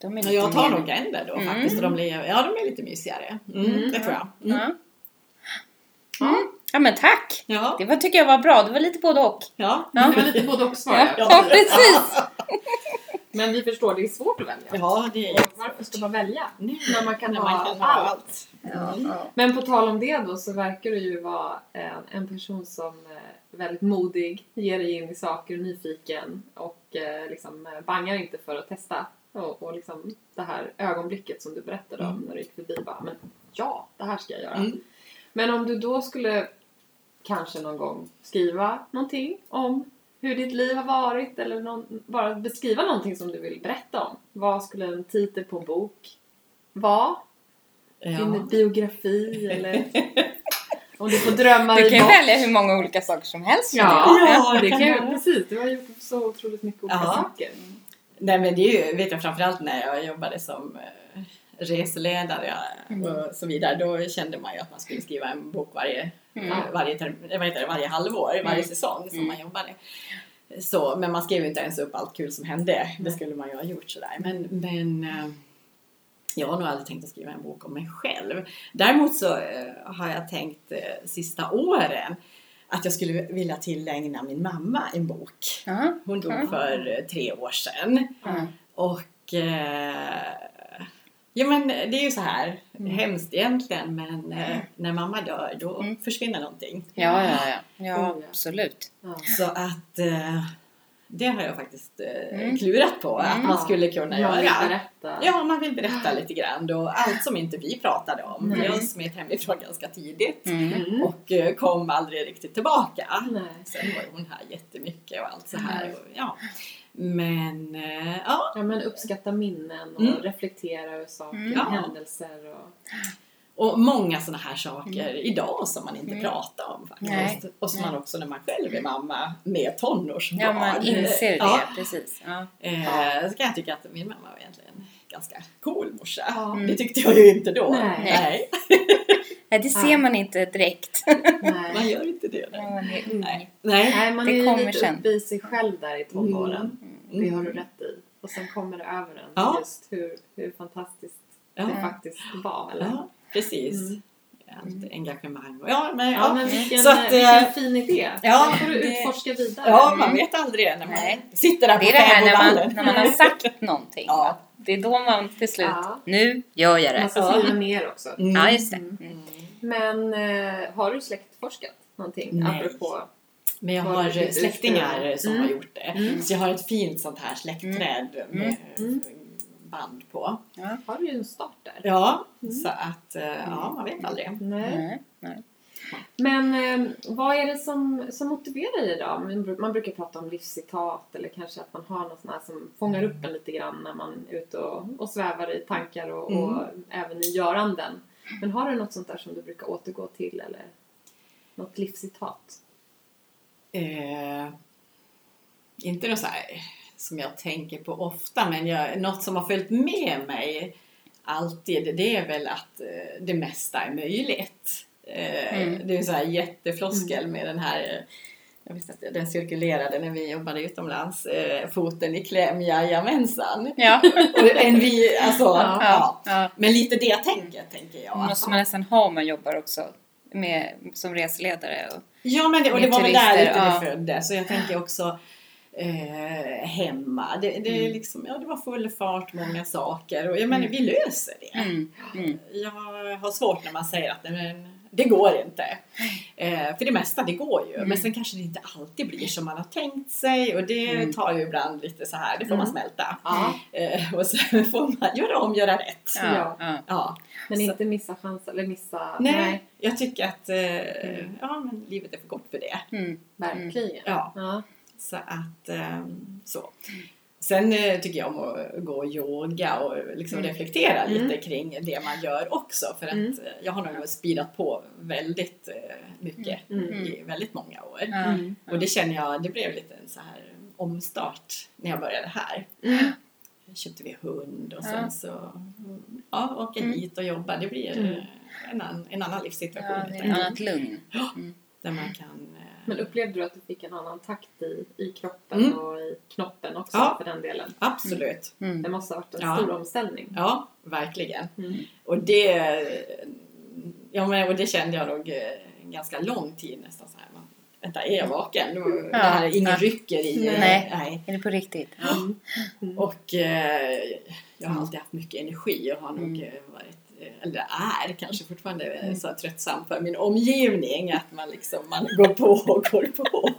De är lite jag tar nog änder då Mm. faktiskt. Och de, blir, ja, de är lite mysigare. Mm, Mm. Det tror jag. Mm. Ja. Men tack! Ja. Det var, tycker jag var bra. Det var lite både och. Ja. Ja. Det var lite både och svar. Ja, ja precis! Men vi förstår, det är svårt att välja. Ja, det är Och varför ska man välja? Nej, När man kan när ha man kan ha allt. allt. Ja, ja. Men på tal om det då så verkar du ju vara en, en person som är väldigt modig, ger dig in i saker, nyfiken och eh, liksom eh, bangar inte för att testa. Och, och liksom det här ögonblicket som du berättade om Mm. när du gick förbi bara, men ja, det här ska jag göra. Mm. Men om du då skulle kanske någon gång skriva någonting om hur ditt liv har varit eller någon, bara beskriva någonting som du vill berätta om. Vad skulle en titel på en bok vara? Din Ja. biografi eller om du får drömma Du dig kan ju välja hur många olika saker som helst. Ja, Ja, det kan vara. precis. Du har gjort så otroligt mycket olika Ja. saker. Nej men det är ju, vet jag framförallt när jag jobbade som eh, reseledare och så vidare. Då kände man ju att man skulle skriva en bok varje, Mm. varje, vad heter det, varje halvår, varje Mm. säsong som Mm. man jobbade. Så, men man skrev inte ens upp allt kul som hände. Det skulle man ju ha gjort sådär. Men, men eh, jag har nog aldrig tänkt att skriva en bok om mig själv. Däremot så eh, har jag tänkt eh, sista åren att jag skulle vilja tillägna min mamma en bok. Hon dog för tre år sedan. Och ja men det är ju så här, Mm. hemskt egentligen men eh, när mamma dör då Mm. försvinner någonting. Ja, ja, ja. Ja, Oh, absolut. Ja. Så att eh, det har jag faktiskt eh, Mm. klurat på att Mm. man skulle kunna Man vill göra. berätta. Ja, man vill berätta lite grann då. Allt som inte vi pratade om. Nej. Jag smet hemifrån ganska tidigt Mm. Mm. och eh, kom aldrig riktigt tillbaka. Nej. Sen var hon här jättemycket och allt så här. Och, ja. Men eh, ja, Ja, men uppskatta minnen och Mm. reflektera över saker, Mm. Ja. händelser och... och många sådana här saker idag som man inte Mm. pratar om faktiskt. Nej. Och som Nej. man också när man själv är mamma med tonårsbarn. Ja, man inser det. Ja. Precis. Ja. Eh, så kan jag tycka att min mamma var egentligen ganska cool morsa. Ja. Mm. Det tyckte jag ju inte då. Nej. Nej. Nej, det ser Ja. man inte direkt. Nej. Man gör inte det. Nej. man är ung. Nej. Nej. Man Det är ju kommer lite sen. uppe i sig själv där i tonåren. Mm. Det har du rätt i. Och sen kommer det över en Ja. just hur, hur fantastiskt Ja. det faktiskt var. Eller? Ja, precis. Mm. Allt engagemang. Och Ja, men, Ja, ja. men vilken, Så att, vilken eh, fin idé. ja, får du det- utforska vidare. ja, Mm. man vet aldrig när man Nej. sitter där på Det är det här när man, när man har sagt någonting. Ja. Det är då man till slut, Ja. nu gör jag Man det. ska Ja. skriva ner också. Mm. Ja, just det. Mm. Mm. Men eh, har du släktforskat någonting? Nej. Apropå... Men jag har släktingar som Mm. har gjort det. Mm. Så jag har ett fint sånt här släktträd med Mm. band på. Har du ju en start där? Ja, Mm. så att eh, ja, man vet aldrig. Nej. Nej. Men eh, vad är det som, som motiverar dig då? Man, bru- man brukar prata om livscitat eller kanske att man har något sånt här som fångar upp en lite grann när man är ute och, och svävar i tankar och, och även i göranden. Men har du något sånt där som du brukar återgå till eller något livscitat? Eh, inte något så här som jag tänker på ofta, men jag, något som har följt med mig alltid, det är väl att eh, det mesta är möjligt. Eh, Mm. Det är en så här jättefloskel med den här eh, jag visste att den cirkulerade när vi jobbade utomlands. Eh, foten i kläm, jajamensan. Ja, en vi, alltså, Ja. ja. ja. Men lite det tänket tänker jag. Måste man nästan ha om man jobbar också med, som reseledare. Och, Ja, men det, och det var väl där lite ja. det föddes. Så jag tänker också eh, hemma. Det, det, är Mm. liksom, ja, det var full fart, många saker. Och jag menar, vi löser det. mm, mm. Jag har svårt när man säger att nej, men, det går inte. Eh, för det mesta, det går ju. Mm. Men sen kanske det inte alltid blir som man har tänkt sig. Och det Mm. tar ju ibland lite så här, det får man Mm. smälta. Ja. Eh, och sen får man göra om, göra rätt. Ja, Ja. Men Så- inte missa chansen eller missa... Nej, jag tycker att eh, Mm. ja, men livet är för kort för det. Mm. verkligen. Ja. Ja. Så att ehm, så. Sen eh, tycker jag om att gå och yoga och liksom Mm. reflektera Mm. lite kring det man gör också. För att Mm. eh, jag har nog speedat på väldigt eh, mycket Mm. i väldigt många år. Mm. Och det känner jag, det blev lite en så här omstart när jag började här. Mm. Köpte vi hund och sen så ja, Mm. hit och jobbar. Det blir Mm. eh, en, annan, en annan livssituation. Ja, det är ett annat lugn. Där man kan eh, Men upplevde du att du fick en annan takt i, i kroppen Mm. och i knoppen också Ja. för den delen? Absolut. Mm. Det måste ha varit en Ja. stor omställning. Ja, verkligen. Mm. Och det, ja, men, och det kände jag nog eh, ganska lång tid nästan så här. Man, Vänta, är jag vaken? Nu- Ja. Det här är ingen Ja. rycker i. Nej. nej. Är det på riktigt? Mm. Och eh, jag har alltid haft mycket energi och har nog Mm. eh, varit, eller är kanske fortfarande eh, så tröttsam för min omgivning. Att man liksom, man går på och går på.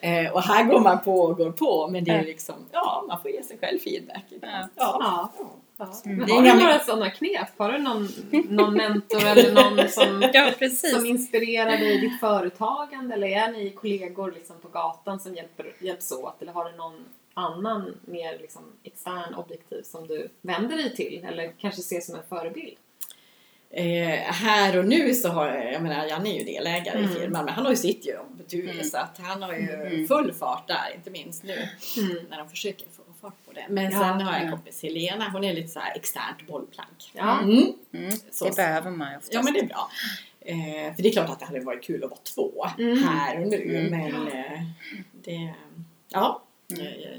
eh, och här går man på och går på men det är liksom, ja man får ge sig själv feedback. Ja. Ja. Ja. Mm. Men har du några sådana knep? Har du någon, någon mentor eller någon som, Ja, som inspirerar dig i ditt företagande? Eller är ni kollegor liksom på gatan som hjälper, hjälps åt? Eller har du någon annan mer liksom extern objektiv som du vänder dig till? Eller kanske ser som en förebild? Eh, här och nu så har jag, menar Janne är ju delägare Mm. i firman men han har ju sitt jobb Ture Mm. så att han har ju Mm. full fart där inte minst nu Mm. när de försöker få fart på det. Men Ja. sen har jag en Ja. kompis Helena, hon är lite så här externt bollplank. Ja. Mm. Mm, Så- det behöver man ju oftast. Ja men det är bra. Eh, för det är klart att det hade varit kul att vara två Mm. här och nu Mm. men eh, det, ja,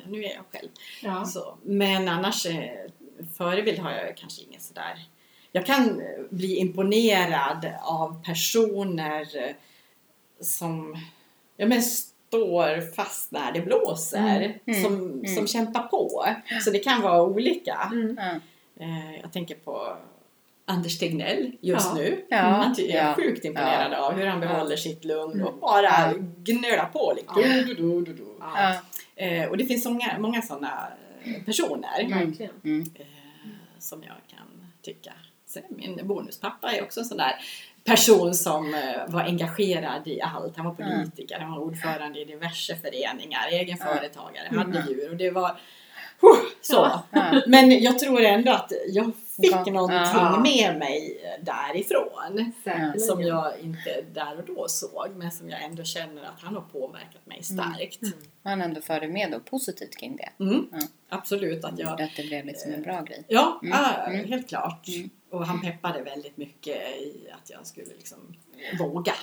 nu är jag själv. Ja. Så, men annars, eh, förebild har jag kanske ingen sådär. Jag kan eh, bli imponerad av personer eh, som ja, men står fast när det blåser. Mm, mm, som, mm. som kämpar på. Så det kan vara olika. Mm. Ja. Jag tänker på Anders Tegnell just Ja. nu. Ja, Han ty- jag är ja. sjukt imponerad av hur han behåller sitt lugn och Mm. bara Ja. gnölar på. Liksom. Ja. Du, du, du, du. Ja. Ja. Eh, och det finns många, många sådana personer Verkligen. Mm. eh, som jag kan tycka. Sen min bonuspappa är också en sån där person som eh, var engagerad i allt. Han var politiker, han var ordförande i diverse föreningar, egen Ja. företagare, Mm. hade djur och det var huh, så. Ja. Ja. Men jag tror ändå att jag fick Ja. någonting Ja. med mig Säkerligen. därifrån. Som Mm. jag inte där och då såg men som jag ändå känner att han har påverkat mig starkt. Mm. Man ändå förde med då positivt kring det. Mm. Ja. Absolut att jag att det blev liksom en bra grej. Ja, Mm. Mm. helt klart. Mm. Och han peppade väldigt mycket i att jag skulle liksom våga.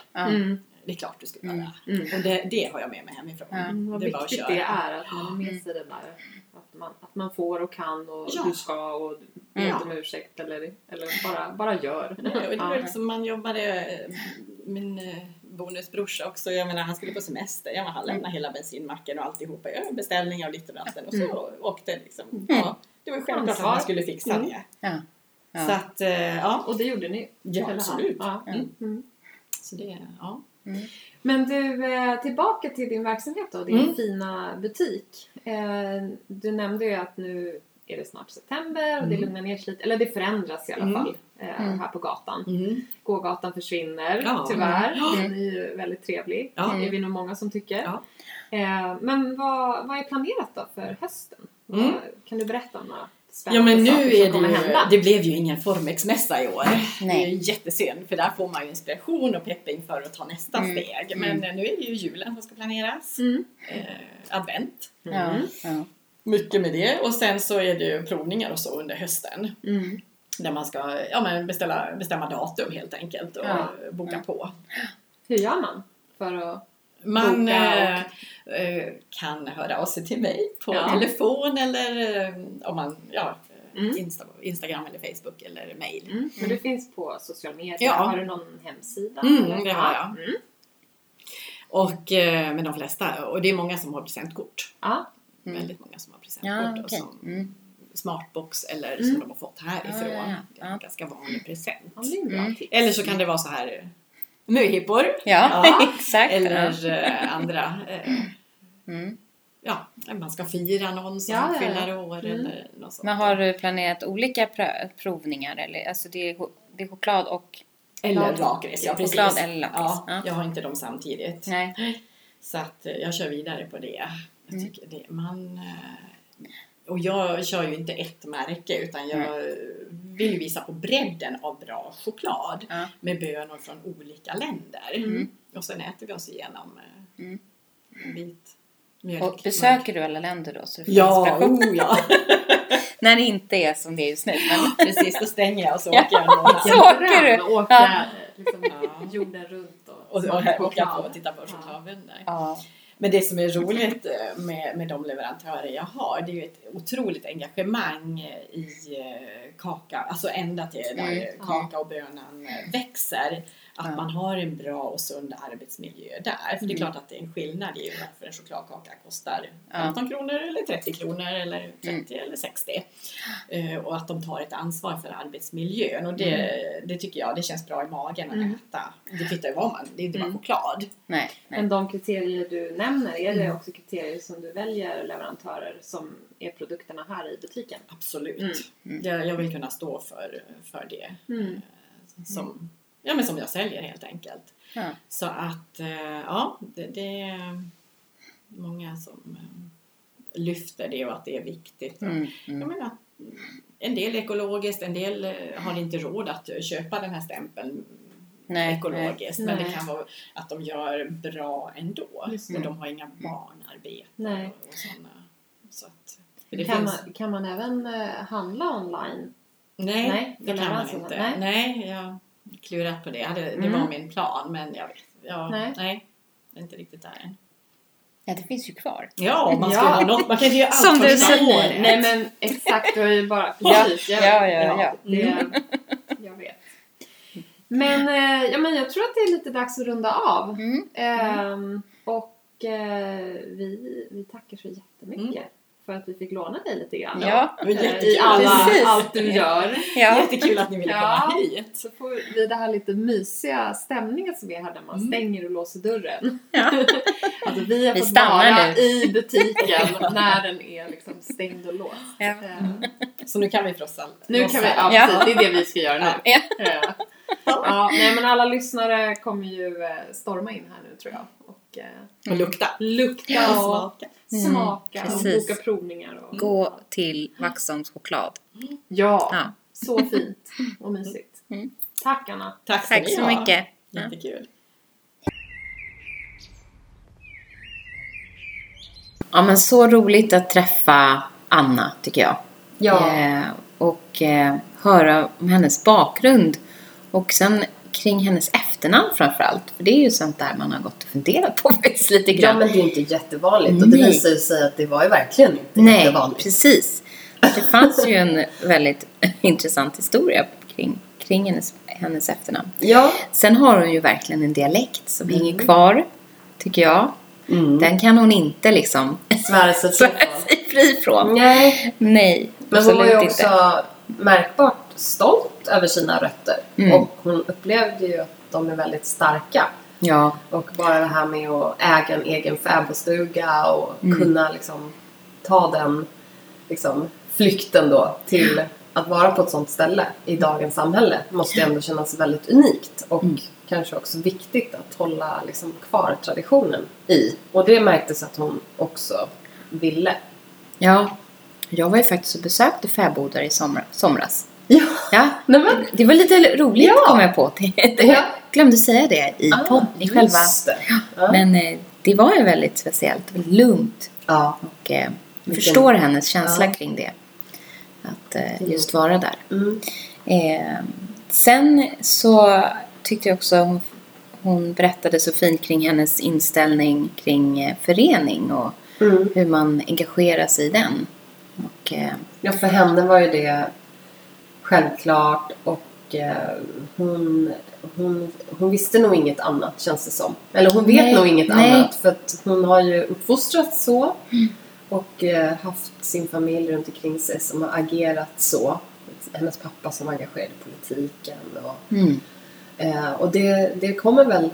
Mm. Det är klart du ska Mm. göra. Mm. Och det, det har jag med mig hemifrån. Mm, vad Det är bara att viktigt köra. det är att man har med Mm. sig det där. Att man, att man får och kan och Ja. du ska och be Mm. inte om ursäkt eller, eller bara, bara gör. Ja, och det liksom, man jobbade, min eh, bonusbrorsa också, jag menar han skulle på semester, ja, men han lämnade hela bensinmacken och alltihopa, jag beställningar och lite och och så Mm. åkte liksom. Ja, det var självklart att man skulle fixa Mm. det. Ja. Ja. Så att, eh, ja. Och det gjorde ni? Ja, absolut. Ja. Mm. Mm. Så det, ja. Mm. Men du, eh, tillbaka till din verksamhet då, din Mm. fina butik. Eh, Du nämnde ju att nu är det snart september och det Mm. lugnar ner sig lite. Eller det förändras i alla Mm. fall eh, Mm. här på gatan. Gågatan försvinner Ja. tyvärr. Den är ju väldigt trevlig. Ja. Det är vi nog många som tycker. Ja. Men vad, vad är planerat då för hösten? Kan du berätta om några Ja spännande men nu saker som är det kommer ju, hända? det blev ju ingen Formex-mässa i år. Det är Nej. ju jättesynd för där får man ju inspiration och pepp inför att ta nästa Mm. steg. Men eh, nu är det ju julen som ska planeras. Mm. Eh, advent. Ja. Mm. Ja. Mycket med det. Och sen så är det ju provningar och så under hösten. Mm. Där man ska ja, men beställa, bestämma datum helt enkelt och Ja. boka Ja. på. Hur gör man för att... Man eh, eh, kan höra av sig till mig på Ja. telefon eller eh, om man, ja, Mm. Insta, Instagram eller Facebook eller mail. Mm. Men du finns på sociala medier. Ja. Har du någon hemsida? Mm, det har jag. Mm. Och eh, med de flesta, och det är många som har presentkort. Ja. Mm. Väldigt många som har presentkort. Ja, och okej. som Mm. Smartbox eller Mm. som de har fått härifrån. Ja, ja, ja. Det är en ganska vanlig present. Eller så kan det vara så här möhippor. Ja, Ja. exakt. Eller eh, andra. Eh, Mm. ja, man ska fira någon som Ja, fyller år Mm. eller något sånt. Men har du planerat olika provningar? Eller? Alltså det är, det är choklad och... Eller lakrits, ja precis. Choklad eller lakrits, Ja, ja. jag har inte dem samtidigt. Nej. Så att eh, jag kör vidare på det. Jag Mm. tycker det, man... Och jag kör ju inte ett märke utan jag vill ju visa på bredden av bra choklad Ja. med bönor från olika länder. Mm. Och sen äter vi oss igenom eh, Mm. en bit mjölk. Och besöker du alla länder då? Så du får Ja, oh, ja. När det inte är som det är just nu. Men... precis. Då stänger jag och så åker jag någon Så åker du. Åka Ja. liksom, Ja. jorden runt och, Och, och, och åka på och titta på chokladvänner. Ja. Men det som är roligt eh, med, med de leverantörer jag har, det är ju ett otroligt engagemang i eh, kaka, alltså ända till där Mm. kaka och bönan eh, växer. Att Ja. man har en bra och sund arbetsmiljö där. För det är Mm. klart att det är en skillnad i varför en chokladkaka kostar Ja. 15 kronor eller 30 kronor eller 30 eller 60. Eh, och att de tar ett ansvar för arbetsmiljön. Och det, det tycker jag, det känns bra i magen att Mm. äta. Det kvittar ju vad man, det är inte bara Mm. choklad. Nej, nej. Men de kriterier du nämner, är det Mm. också kriterier som du väljer leverantörer som är produkterna här i butiken? Absolut. Mm. Mm. Jag, jag vill kunna stå för, för det. Mm. eh, Som, ja, men som jag säljer helt enkelt. Ja. Så att, eh, ja, det, det är många som eh, lyfter det och att det är viktigt. Mm, Jag mm. menar, en del ekologiskt, en del eh, har inte råd att köpa den här stämpeln Nej, ekologiskt. nej. Men Nej. det kan vara att de gör bra ändå. Just. Men de har inga barnarbeten Nej. och sådana. Så att, kan, finns, man, kan man även handla online? nej, Nej, det kan man inte. nej. Nej, jag har klurat på det. Jag hade, det Mm. var min plan men jag vet. Ja, Nej. nej. det är inte riktigt där än. Ja, det finns ju kvar. Ja, man ska Ja. ha något. Man kan inte göra allt Som du säger. Nej men exakt, du har ju bara... Ja, Precis, jag, ja, ja, ja. Det, jag vet. Men, eh, ja, men jag tror att det är lite dags att runda av. Mm. Ehm, och eh, vi, vi tackar så jättemycket Mm. För att vi fick låna dig lite grann. Ja, var Eh. I alla, Precis. allt du gör. ja. Jättekul att ni ville komma Ja. hit. Så får vi det här lite mysiga stämningen som är här när man Mm. stänger och låser dörren. Ja. Alltså vi har Vi fått stannar vara nu. i butiken när den är liksom stängd och låst. Ja. Eh, Så nu kan vi frossa Nu kan vi, ja, Ja. precis, det är det vi ska göra nu. Ja. Ja. Ja, nej men alla lyssnare kommer ju eh, storma in här nu tror jag. Och eh, Och lukta. lukta Ja. och Smaka. Mm, smaka och boka provningar. Och, Gå till Vaxholms choklad. Ja, Ja. så fint och mysigt. Mm. Tack Anna. Tack Tack så ha. mycket. Jättekul. Ja, men så roligt att träffa Anna, tycker jag. Ja. Eh, och eh, höra om hennes bakgrund. Och sen kring hennes efternamn framför allt. För det är ju sånt där man har gått och funderat på faktiskt lite Ja grann. men det är inte jättevanligt och det Nej. visar ju sig att det var ju verkligen inte Nej, jättevanligt. precis. Det fanns ju en väldigt intressant historia kring, kring hennes, hennes efternamn. Ja. Sen har hon ju verkligen en dialekt som Mm. hänger kvar, tycker jag. Mm. Den kan hon inte liksom Svära sig fri från. Nej, Nej, men hon var ju också inte. märkbart stolt över sina rötter. Mm. Och hon upplevde ju att de är väldigt starka. Ja, Och bara det här med att äga en egen fäbodstuga och Mm. kunna liksom ta den liksom, flykten då till att vara på ett sånt ställe i dagens samhälle måste ändå kännas väldigt unikt och Mm. kanske också viktigt att hålla liksom, kvar traditionen i. Och det märktes att hon också ville. ja. Jag var ju faktiskt och besökte fäbodar i somra, somras. Ja, Ja, nej men. det var lite roligt Ja. kom jag på. Jag Ja. glömde säga det i, podd, i själva. Ja. Men eh, det var ju väldigt speciellt, väldigt lugnt. ja. Och eh, jag förstår hennes känsla Ja. kring det. Att eh, just vara där. Mm. Eh, sen så tyckte jag också hon, hon berättade så fint kring hennes inställning kring eh, förening och Mm. hur man engagerar sig i den. Och, eh, Ja, för henne var ju det självklart och eh, hon, hon, hon visste nog inget annat känns det som. Eller hon vet Nej, nog inget nej. annat för att hon har ju uppfostrats så och eh, haft sin familj runt omkring sig som har agerat så. Hennes pappa som var engagerad i politiken och, mm, eh, och det, det kommer väl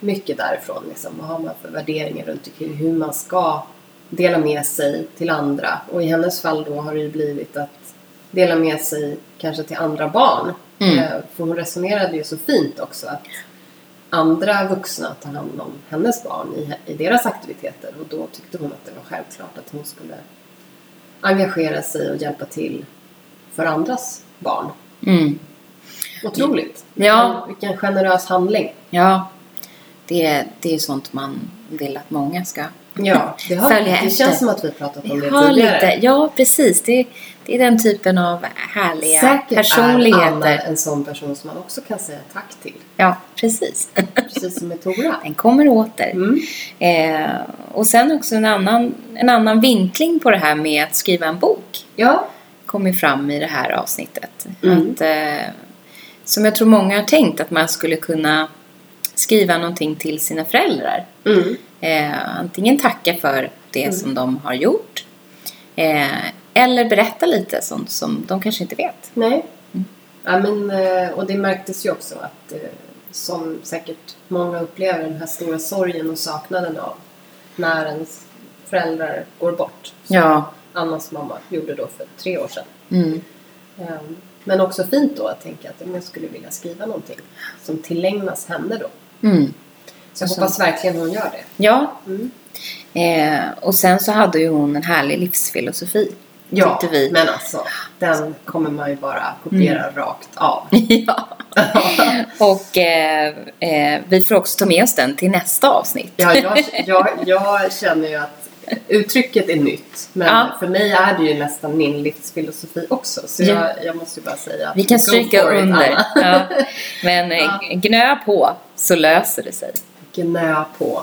mycket därifrån liksom. Vad har man för värderingar runt omkring hur man ska dela med sig till andra och i hennes fall då har det ju blivit att dela med sig kanske till andra barn. Mm. Eh, För hon resonerade ju så fint också att andra vuxna tar hand om hennes barn i, i deras aktiviteter och då tyckte hon att det var självklart att hon skulle engagera sig och hjälpa till för andras barn. mm, Otroligt! Ja. Vilken, vilken generös handling. ja, det, det är sånt man vill att många ska Ja, det, har, Följa det efter. känns som att vi pratat om det ha tidigare. lite. Ja, precis. Det, det är den typen av härliga Säkert är Anna personligheter. en sån person som man också kan säga tack till. Ja, precis. Precis som med Tora. Den kommer åter. Mm. Eh, och sen också en annan, en annan vinkling på det här med att skriva en bok. Ja, kom ju fram i det här avsnittet. Mm. Att, eh, som jag tror många har tänkt att man skulle kunna skriva någonting till sina föräldrar. Mm. Eh, antingen tacka för det som de har gjort. Eh, eller berätta lite sånt som de kanske inte vet. Nej. Ja, men, eh, och det märktes ju också att eh, som säkert många upplever den här stora sorgen och saknaden av när ens föräldrar går bort. Som Ja. Annas mamma gjorde då för tre år sedan. Mm. Ehm, Men också fint då att tänka att jag skulle vilja skriva någonting som tillägnas henne då. Mm. Så jag Så- hoppas verkligen hon gör det. Ja. Mm. Eh, och sen så hade ju hon en härlig livsfilosofi. Ja, Tyckte vi. men alltså den kommer man ju bara kopiera rakt av. ja. Och eh, eh, vi får också ta med oss den till nästa avsnitt. Ja, jag, jag, jag känner ju att uttrycket är nytt. Men Ja. för mig är det ju nästan min livsfilosofi också. Så Ja. jag, jag måste ju bara säga Vi kan stryka it, under. Ja. Men eh, Ja. gnö på så löser det sig. Gnö på.